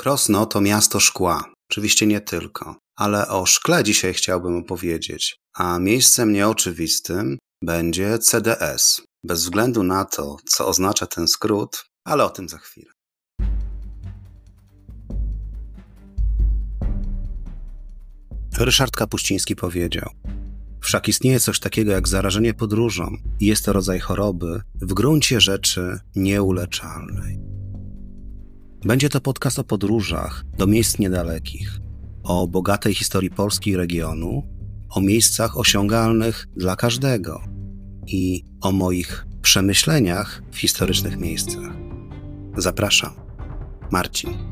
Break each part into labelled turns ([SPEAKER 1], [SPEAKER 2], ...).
[SPEAKER 1] Krosno to miasto szkła. Oczywiście nie tylko, ale o szkle dzisiaj chciałbym opowiedzieć, a miejscem nieoczywistym będzie CDS. Bez względu na to, co oznacza ten skrót, ale o tym za chwilę. Ryszard Kapuściński powiedział: Wszak istnieje coś takiego jak zarażenie podróżą i jest to rodzaj choroby w gruncie rzeczy nieuleczalnej. Będzie to podcast o podróżach do miejsc niedalekich, o bogatej historii Polski i regionu, o miejscach osiągalnych dla każdego i o moich przemyśleniach w historycznych miejscach. Zapraszam, Marcin.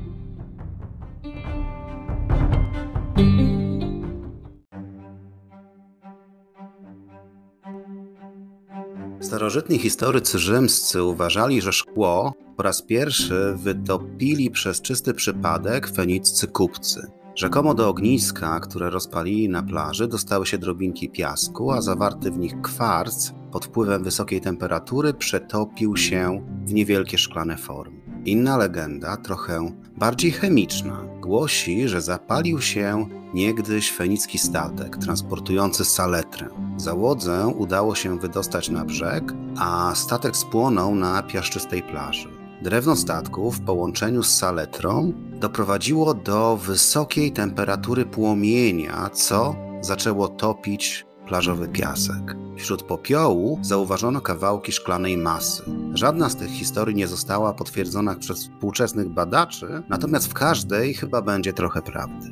[SPEAKER 1] Starożytni historycy rzymscy uważali, że szkło po raz pierwszy wytopili przez czysty przypadek feniccy kupcy. Rzekomo do ogniska, które rozpalili na plaży, dostały się drobinki piasku, a zawarty w nich kwarc pod wpływem wysokiej temperatury przetopił się w niewielkie szklane formy. Inna legenda, trochę bardziej chemiczna, głosi, że zapalił się niegdyś fenicki statek transportujący saletrę. Załodze udało się wydostać na brzeg, a statek spłonął na piaszczystej plaży. Drewno statku w połączeniu z saletrą doprowadziło do wysokiej temperatury płomienia, co zaczęło topić plażowy piasek. Wśród popiołu zauważono kawałki szklanej masy. Żadna z tych historii nie została potwierdzona przez współczesnych badaczy, natomiast w każdej chyba będzie trochę prawdy.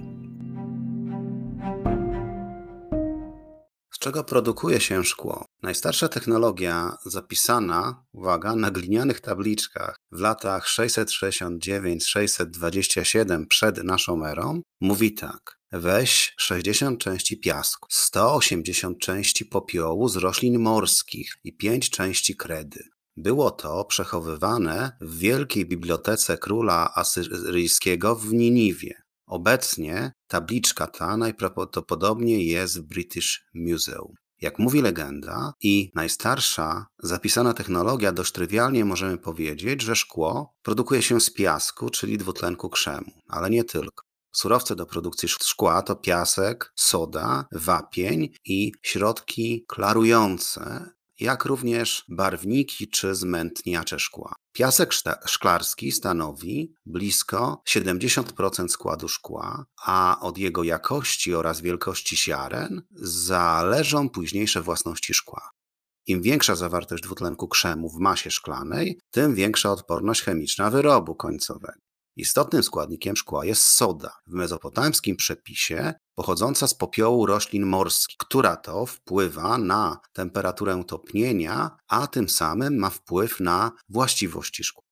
[SPEAKER 1] Z czego produkuje się szkło? Najstarsza technologia zapisana, uwaga, na glinianych tabliczkach w latach 669-627 przed naszą erą mówi tak. Weź 60 części piasku, 180 części popiołu z roślin morskich i 5 części kredy. Było to przechowywane w wielkiej bibliotece króla asyryjskiego w Niniwie. Obecnie tabliczka ta najprawdopodobniej jest w British Museum. Jak mówi legenda i najstarsza zapisana technologia, dość trywialnie możemy powiedzieć, że szkło produkuje się z piasku, czyli dwutlenku krzemu, ale nie tylko. Surowce do produkcji szkła to piasek, soda, wapień i środki klarujące, jak również barwniki czy zmętniacze szkła. Piasek szklarski stanowi blisko 70% składu szkła, a od jego jakości oraz wielkości ziaren zależą późniejsze własności szkła. Im większa zawartość dwutlenku krzemu w masie szklanej, tym większa odporność chemiczna wyrobu końcowego. Istotnym składnikiem szkła jest soda, w mezopotamskim przepisie pochodząca z popiołu roślin morskich, która to wpływa na temperaturę topnienia, a tym samym ma wpływ na właściwości szkła.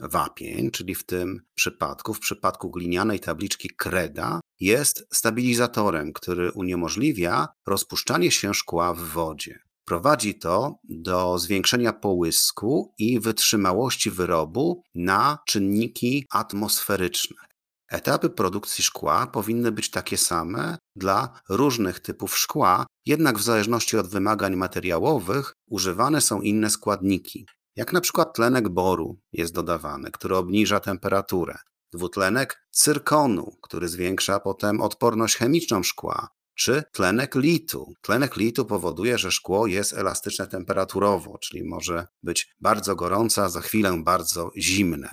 [SPEAKER 1] Wapień, czyli w tym przypadku, w przypadku glinianej tabliczki kreda, jest stabilizatorem, który uniemożliwia rozpuszczanie się szkła w wodzie. Prowadzi to do zwiększenia połysku i wytrzymałości wyrobu na czynniki atmosferyczne. Etapy produkcji szkła powinny być takie same dla różnych typów szkła, jednak w zależności od wymagań materiałowych używane są inne składniki. Jak na przykład tlenek boru jest dodawany, który obniża temperaturę, dwutlenek cyrkonu, który zwiększa potem odporność chemiczną szkła, czy tlenek litu. Tlenek litu powoduje, że szkło jest elastyczne temperaturowo, czyli może być bardzo gorące, a za chwilę bardzo zimne.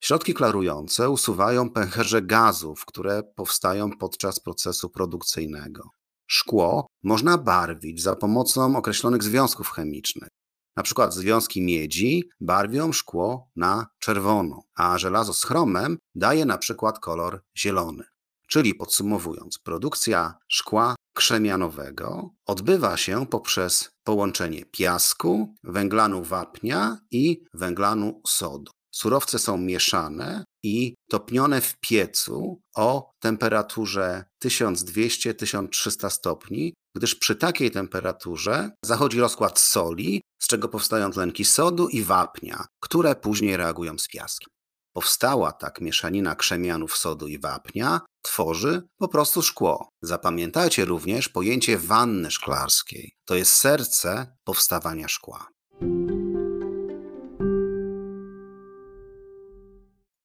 [SPEAKER 1] Środki klarujące usuwają pęcherze gazów, które powstają podczas procesu produkcyjnego. Szkło można barwić za pomocą określonych związków chemicznych. Na przykład związki miedzi barwią szkło na czerwono, a żelazo z chromem daje na przykład kolor zielony. Czyli podsumowując, produkcja szkła krzemianowego odbywa się poprzez połączenie piasku, węglanu wapnia i węglanu sodu. Surowce są mieszane i topnione w piecu o temperaturze 1200-1300 stopni, gdyż przy takiej temperaturze zachodzi rozkład soli, z czego powstają tlenki sodu i wapnia, które później reagują z piaskiem. Powstała tak mieszanina krzemianów sodu i wapnia, tworzy po prostu szkło. Zapamiętajcie również pojęcie wanny szklarskiej. To jest serce powstawania szkła.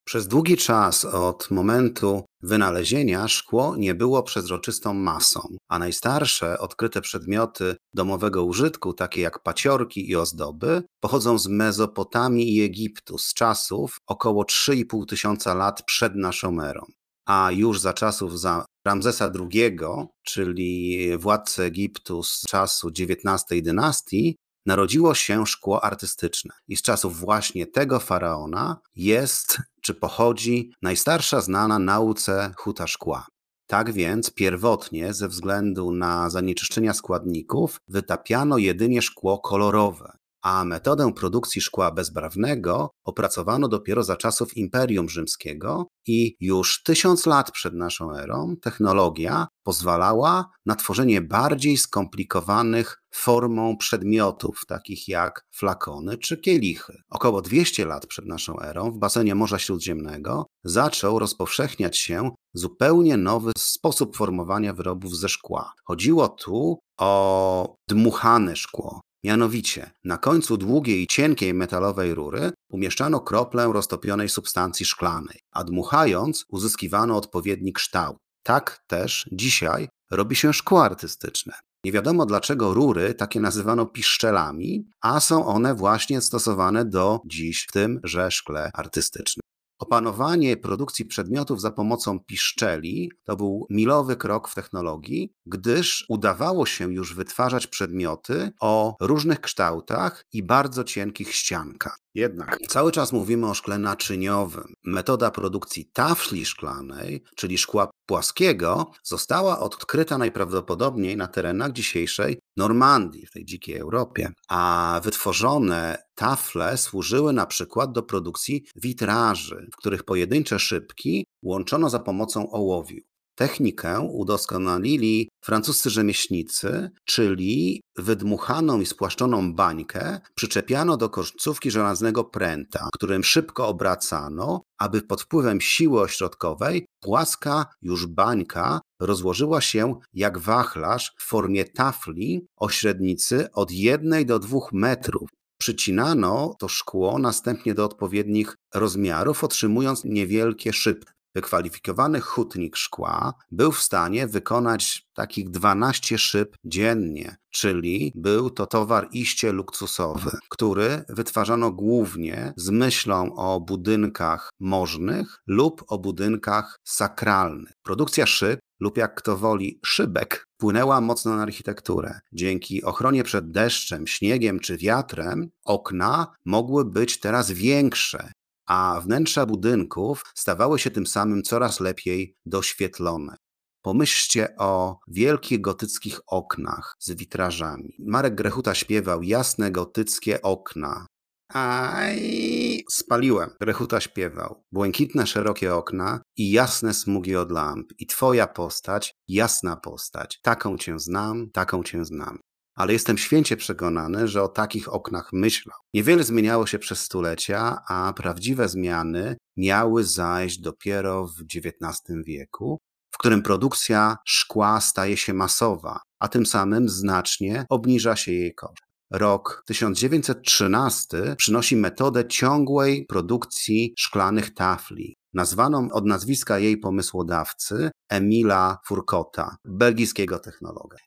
[SPEAKER 1] Przez długi czas od momentu wynalezienia szkło nie było przezroczystą masą, a najstarsze odkryte przedmioty domowego użytku, takie jak paciorki i ozdoby, pochodzą z Mezopotamii i Egiptu z czasów około 3,5 tysiąca lat przed naszą erą. A już za czasów za Ramzesa II, czyli władcy Egiptu z czasu XIX dynastii, narodziło się szkło artystyczne. I z czasów właśnie tego faraona jest, czy pochodzi, najstarsza znana nauce huta szkła. Tak więc pierwotnie, ze względu na zanieczyszczenia składników, wytapiano jedynie szkło kolorowe, a metodę produkcji szkła bezbarwnego opracowano dopiero za czasów Imperium Rzymskiego i już tysiąc lat przed naszą erą technologia pozwalała na tworzenie bardziej skomplikowanych formą przedmiotów, takich jak flakony czy kielichy. Około 200 lat przed naszą erą w basenie Morza Śródziemnego zaczął rozpowszechniać się zupełnie nowy sposób formowania wyrobów ze szkła. Chodziło tu o dmuchane szkło, Mianowicie, na końcu długiej cienkiej metalowej rury umieszczano kroplę roztopionej substancji szklanej, a dmuchając uzyskiwano odpowiedni kształt. Tak też dzisiaj robi się szkło artystyczne. Nie wiadomo dlaczego rury takie nazywano piszczelami, a są one właśnie stosowane do dziś w tymże szkle artystycznym. Opanowanie produkcji przedmiotów za pomocą piszczeli to był milowy krok w technologii, gdyż udawało się już wytwarzać przedmioty o różnych kształtach i bardzo cienkich ściankach. Jednak cały czas mówimy o szkle naczyniowym. Metoda produkcji tafli szklanej, czyli szkła płaskiego, została odkryta najprawdopodobniej na terenach dzisiejszej Normandii, w tej dzikiej Europie, a wytworzone tafle służyły na przykład do produkcji witraży, w których pojedyncze szybki łączono za pomocą ołowiu. Technikę udoskonalili francuscy rzemieślnicy, czyli wydmuchaną i spłaszczoną bańkę przyczepiano do końcówki żelaznego pręta, którym szybko obracano, aby pod wpływem siły ośrodkowej płaska już bańka rozłożyła się jak wachlarz w formie tafli o średnicy od 1 do 2 metrów. Przycinano to szkło następnie do odpowiednich rozmiarów, otrzymując niewielkie szybki wykwalifikowany hutnik szkła był w stanie wykonać takich 12 szyb dziennie, czyli był to towar iście luksusowy, który wytwarzano głównie z myślą o budynkach możnych lub o budynkach sakralnych. Produkcja szyb lub jak kto woli szybek wpłynęła mocno na architekturę. Dzięki ochronie przed deszczem, śniegiem czy wiatrem okna mogły być teraz większe a wnętrza budynków stawały się tym samym coraz lepiej doświetlone. Pomyślcie o wielkich gotyckich oknach z witrażami. Marek Grechuta śpiewał jasne gotyckie okna. Aj, spaliłem. Grechuta śpiewał. Błękitne, szerokie okna i jasne smugi od lamp. I twoja postać, jasna postać. Taką cię znam, taką cię znam ale jestem święcie przekonany, że o takich oknach myślał. Niewiele zmieniało się przez stulecia, a prawdziwe zmiany miały zajść dopiero w XIX wieku, w którym produkcja szkła staje się masowa, a tym samym znacznie obniża się jej koszt. Rok 1913 przynosi metodę ciągłej produkcji szklanych tafli, nazwaną od nazwiska jej pomysłodawcy Emila Furkota, belgijskiego technologa.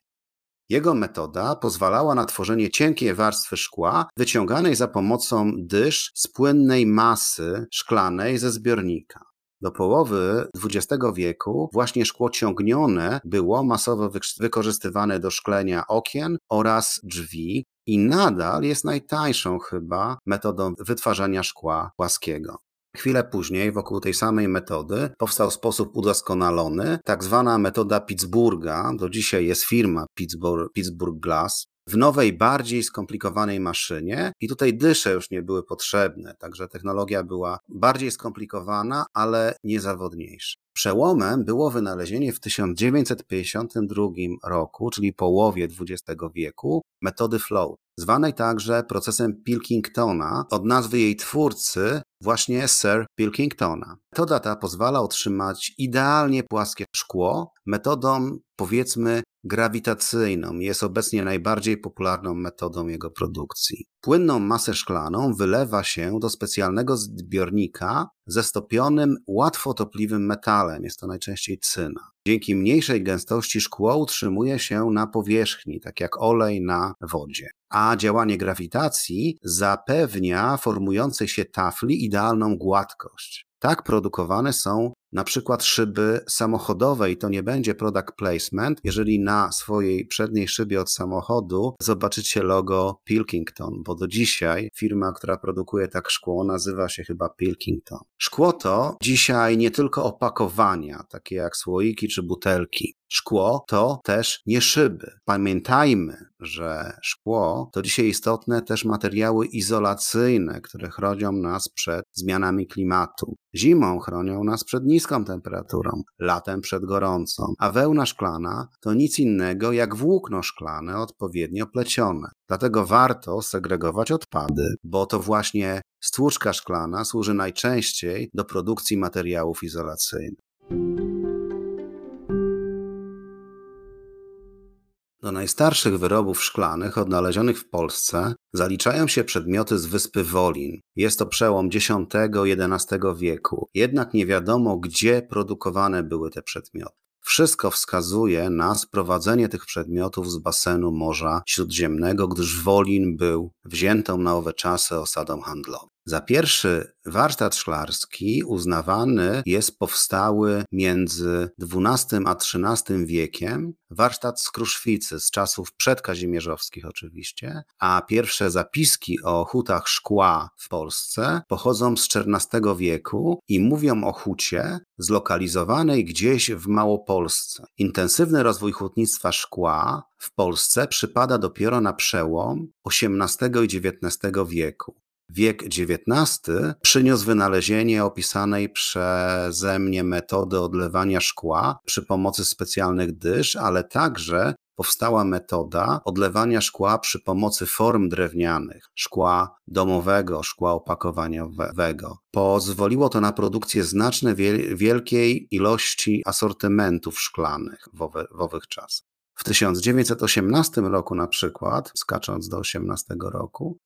[SPEAKER 1] Jego metoda pozwalała na tworzenie cienkiej warstwy szkła, wyciąganej za pomocą dysz z płynnej masy szklanej ze zbiornika. Do połowy XX wieku właśnie szkło ciągnione było masowo wykorzystywane do szklenia okien oraz drzwi i nadal jest najtańszą chyba metodą wytwarzania szkła płaskiego. Chwilę później, wokół tej samej metody, powstał sposób udoskonalony, tak zwana metoda Pittsburgha. Do dzisiaj jest firma Pittsburgh, Pittsburgh Glass, w nowej, bardziej skomplikowanej maszynie i tutaj dysze już nie były potrzebne, także technologia była bardziej skomplikowana, ale niezawodniejsza. Przełomem było wynalezienie w 1952 roku, czyli połowie XX wieku, metody float, zwanej także procesem Pilkingtona od nazwy jej twórcy, właśnie Sir Pilkingtona. Metoda ta pozwala otrzymać idealnie płaskie szkło metodą powiedzmy grawitacyjną jest obecnie najbardziej popularną metodą jego produkcji. Płynną masę szklaną wylewa się do specjalnego zbiornika ze stopionym, łatwotopliwym metalem, jest to najczęściej cyna. Dzięki mniejszej gęstości szkło utrzymuje się na powierzchni, tak jak olej na wodzie. A działanie grawitacji zapewnia formującej się tafli idealną gładkość. Tak produkowane są na przykład szyby samochodowe i to nie będzie product placement, jeżeli na swojej przedniej szybie od samochodu zobaczycie logo Pilkington, bo do dzisiaj firma, która produkuje tak szkło, nazywa się chyba Pilkington. Szkło to dzisiaj nie tylko opakowania, takie jak słoiki czy butelki. Szkło to też nie szyby. Pamiętajmy, że szkło to dzisiaj istotne też materiały izolacyjne, które chronią nas przed zmianami klimatu. Zimą chronią nas przed niską temperaturą, latem przed gorącą, a wełna szklana to nic innego jak włókno szklane odpowiednio plecione. Dlatego warto segregować odpady, bo to właśnie stłuczka szklana służy najczęściej do produkcji materiałów izolacyjnych. Do najstarszych wyrobów szklanych odnalezionych w Polsce zaliczają się przedmioty z wyspy Wolin. Jest to przełom X-XI wieku, jednak nie wiadomo, gdzie produkowane były te przedmioty. Wszystko wskazuje na sprowadzenie tych przedmiotów z basenu Morza Śródziemnego, gdyż Wolin był wziętą na owe czasy osadą handlową. Za pierwszy warsztat szklarski uznawany jest powstały między XII a XIII wiekiem, warsztat z Kruszwicy z czasów przedkazimierzowskich oczywiście, a pierwsze zapiski o hutach szkła w Polsce pochodzą z XIV wieku i mówią o hucie zlokalizowanej gdzieś w Małopolsce. Intensywny rozwój hutnictwa szkła w Polsce przypada dopiero na przełom XVIII i XIX wieku. Wiek XIX przyniósł wynalezienie opisanej przeze mnie metody odlewania szkła przy pomocy specjalnych dysz, ale także powstała metoda odlewania szkła przy pomocy form drewnianych, szkła domowego, szkła opakowaniowego. Pozwoliło to na produkcję znacznej, wielkiej ilości asortymentów szklanych w, owe, w owych czasach. W 1918 roku na przykład, skacząc do 18 roku,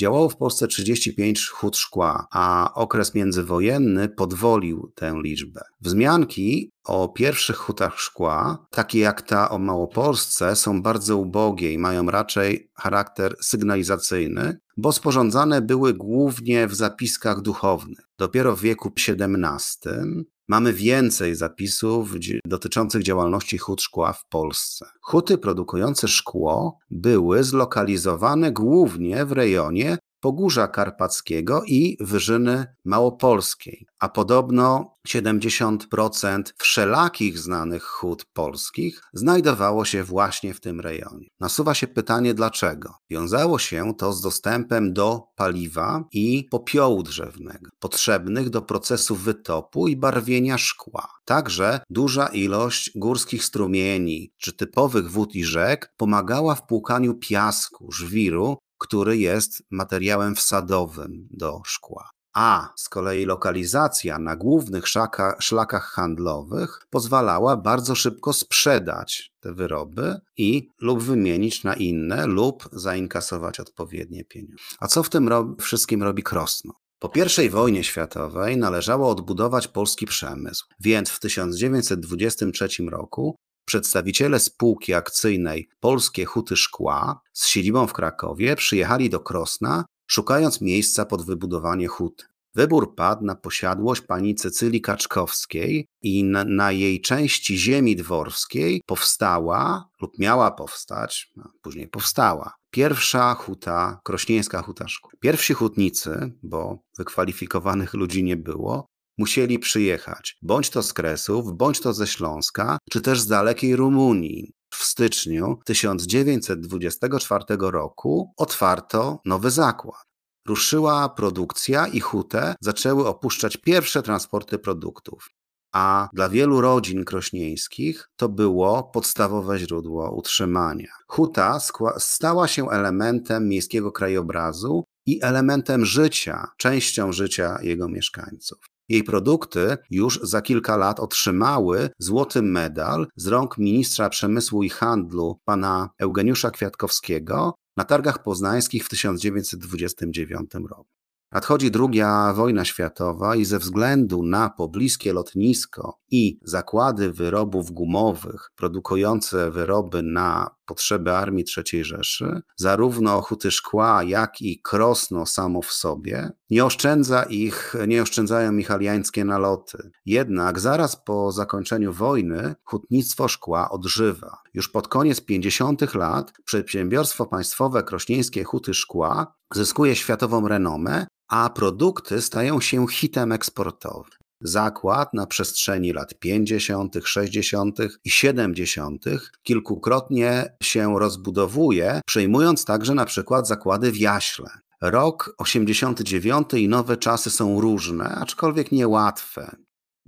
[SPEAKER 1] Działało w Polsce 35 hut szkła, a okres międzywojenny podwolił tę liczbę. Wzmianki o pierwszych hutach szkła, takie jak ta o Małopolsce, są bardzo ubogie i mają raczej charakter sygnalizacyjny, bo sporządzane były głównie w zapiskach duchownych. Dopiero w wieku XVII Mamy więcej zapisów dotyczących działalności hut szkła w Polsce. Huty produkujące szkło były zlokalizowane głównie w rejonie Pogórza Karpackiego i Wyżyny Małopolskiej, a podobno 70% wszelakich znanych hut polskich znajdowało się właśnie w tym rejonie. Nasuwa się pytanie dlaczego. Wiązało się to z dostępem do paliwa i popiołu drzewnego, potrzebnych do procesu wytopu i barwienia szkła. Także duża ilość górskich strumieni czy typowych wód i rzek pomagała w płukaniu piasku, żwiru który jest materiałem wsadowym do szkła. A z kolei lokalizacja na głównych szlaka, szlakach handlowych pozwalała bardzo szybko sprzedać te wyroby i lub wymienić na inne, lub zainkasować odpowiednie pieniądze. A co w tym ro wszystkim robi Krosno? Po I wojnie światowej należało odbudować polski przemysł, więc w 1923 roku Przedstawiciele spółki akcyjnej Polskie Huty Szkła z siedzibą w Krakowie przyjechali do Krosna, szukając miejsca pod wybudowanie hut. Wybór padł na posiadłość pani Cecylii Kaczkowskiej i na, na, jej części ziemi dworskiej powstała lub miała powstać, a później powstała, pierwsza huta, krośnieńska huta szkła. Pierwsi hutnicy, bo wykwalifikowanych ludzi nie było, musieli przyjechać, bądź to z Kresów, bądź to ze Śląska, czy też z dalekiej Rumunii. W styczniu 1924 roku otwarto nowy zakład. Ruszyła produkcja i hutę zaczęły opuszczać pierwsze transporty produktów. A dla wielu rodzin krośnieńskich to było podstawowe źródło utrzymania. Huta stała się elementem miejskiego krajobrazu i elementem życia, częścią życia jego mieszkańców. Jej produkty już za kilka lat otrzymały złoty medal z rąk ministra przemysłu i handlu pana Eugeniusza Kwiatkowskiego na targach poznańskich w 1929 roku. Nadchodzi druga wojna światowa i ze względu na pobliskie lotnisko i zakłady wyrobów gumowych produkujące wyroby na potrzeby Armii III Rzeszy, zarówno Huty Szkła, jak i Krosno samo w sobie, nie oszczędza ich, nie oszczędzają ich aliańskie naloty. Jednak zaraz po zakończeniu wojny hutnictwo szkła odżywa. Już pod koniec 50. lat przedsiębiorstwo państwowe krośnieńskie Huty Szkła zyskuje światową renomę, a produkty stają się hitem eksportowym. Zakład na przestrzeni lat 50., 60. i 70. kilkukrotnie się rozbudowuje, przejmując także na przykład zakłady w Jaśle. Rok 89 i nowe czasy są różne, aczkolwiek niełatwe.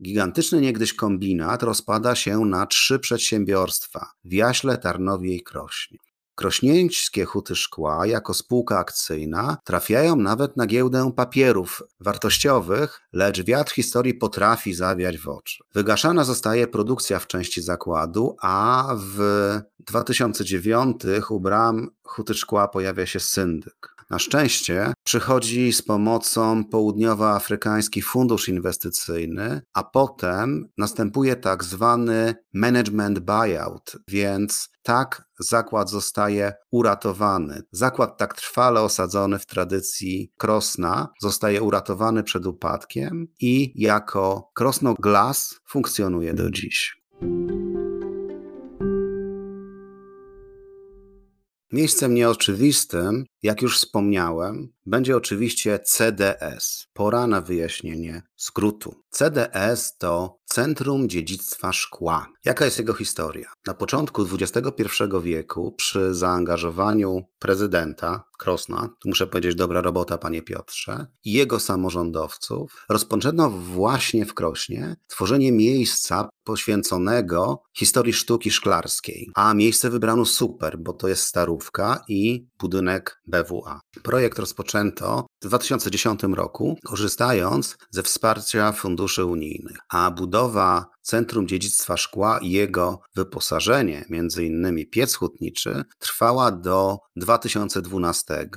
[SPEAKER 1] Gigantyczny niegdyś kombinat rozpada się na trzy przedsiębiorstwa w Jaśle, Tarnowie i Krośnie. Krośnieńskie huty szkła jako spółka akcyjna trafiają nawet na giełdę papierów wartościowych, lecz wiatr historii potrafi zawiać w oczy. Wygaszana zostaje produkcja w części zakładu, a w 2009 u bram huty szkła pojawia się syndyk. Na szczęście przychodzi z pomocą Południowoafrykański Fundusz Inwestycyjny, a potem następuje tak zwany management buyout, więc tak zakład zostaje uratowany. Zakład tak trwale osadzony w tradycji Krosna zostaje uratowany przed upadkiem i jako Krosno Glass funkcjonuje do dziś. Miejscem nieoczywistym, jak już wspomniałem, będzie oczywiście CDS. Pora na wyjaśnienie skrótu. CDS to Centrum Dziedzictwa Szkła. Jaka jest jego historia? Na początku XXI wieku, przy zaangażowaniu prezydenta Krosna, tu muszę powiedzieć dobra robota, panie Piotrze, i jego samorządowców, rozpoczęto właśnie w Krośnie tworzenie miejsca poświęconego historii sztuki szklarskiej. A miejsce wybrano super, bo to jest starówka i budynek BWA. Projekt rozpoczęto w 2010 roku, korzystając ze wsparcia funduszy unijnych, a budowa Centrum Dziedzictwa Szkła i jego wyposażenie, innymi piec hutniczy, trwała do 2012,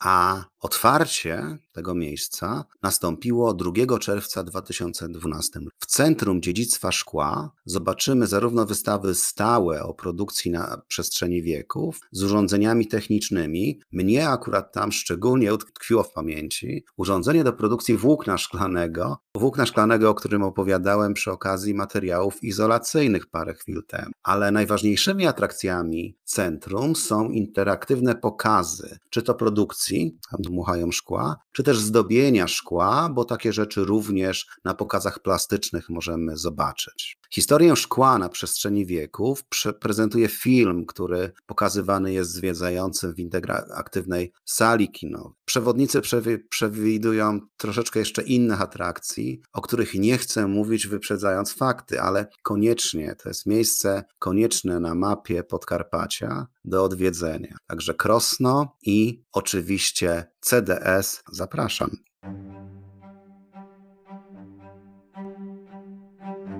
[SPEAKER 1] a otwarcie tego miejsca nastąpiło 2 czerwca 2012. W Centrum Dziedzictwa Szkła zobaczymy zarówno wystawy stałe o produkcji na przestrzeni wieków z urządzeniami technicznymi. Mnie akurat tam szczególnie utkwiło w pamięci urządzenie do produkcji włókna szklanego, włókna szklanego, o którym opowiadałem przy okazji materiałów izolacyjnych parę chwil temu. Ale najważniejszymi atrakcjami centrum są interaktywne pokazy, czy to produkcji, tam dmuchają szkła, czy też zdobienia szkła, bo takie rzeczy również na pokazach plastycznych możemy zobaczyć. Historię szkła na przestrzeni wieków prezentuje film, który pokazywany jest zwiedzającym w interaktywnej sali kinowej. Przewodnicy przewidują troszeczkę jeszcze innych atrakcji, o których nie chcę mówić wyprzedzając fakty, ale koniecznie to jest miejsce konieczne na mapie Podkarpacia do odwiedzenia. Także Krosno i oczywiście CDS zapraszam.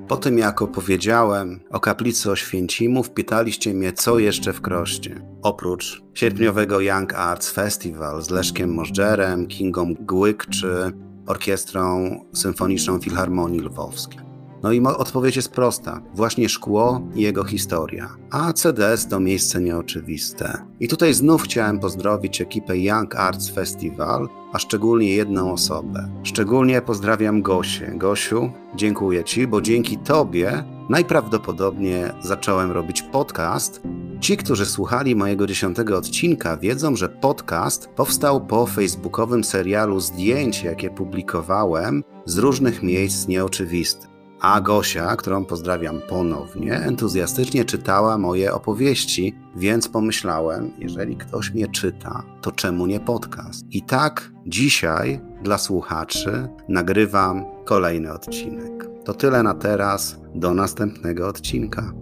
[SPEAKER 1] Po tym jak opowiedziałem o kaplicy Oświęcimów, pytaliście mnie, co jeszcze w Kroście. Oprócz sierpniowego Young Arts Festival z Leszkiem Możdżerem, Kingą Głyk czy Orkiestrą Symfoniczną Filharmonii Lwowskiej. No i odpowiedź jest prosta. Właśnie szkło i jego historia. A CDS to miejsce nieoczywiste. I tutaj znów chciałem pozdrowić ekipę Young Arts Festival, a szczególnie jedną osobę. Szczególnie pozdrawiam Gosię. Gosiu, dziękuję Ci, bo dzięki Tobie najprawdopodobniej zacząłem robić podcast. Ci, którzy słuchali mojego dziesiątego odcinka, wiedzą, że podcast powstał po facebookowym serialu zdjęć, jakie publikowałem z różnych miejsc nieoczywistych. A Gosia, którą pozdrawiam ponownie, entuzjastycznie czytała moje opowieści, więc pomyślałem, jeżeli ktoś mnie czyta, to czemu nie podcast? I tak dzisiaj dla słuchaczy nagrywam kolejny odcinek. To tyle na teraz, do następnego odcinka.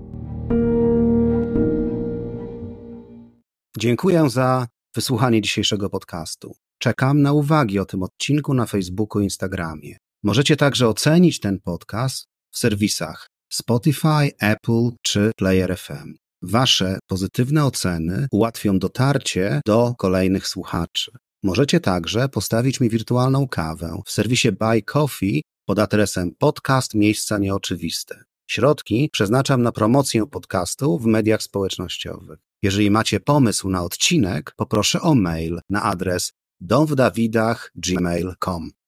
[SPEAKER 1] Dziękuję za wysłuchanie dzisiejszego podcastu. Czekam na uwagi o tym odcinku na Facebooku i Instagramie. Możecie także ocenić ten podcast w serwisach Spotify, Apple czy Player FM. Wasze pozytywne oceny ułatwią dotarcie do kolejnych słuchaczy. Możecie także postawić mi wirtualną kawę w serwisie Buy Coffee pod adresem podcast Miejsca Nieoczywiste. Środki przeznaczam na promocję podcastu w mediach społecznościowych. Jeżeli macie pomysł na odcinek, poproszę o mail na adres domwdawidach.gmail.com.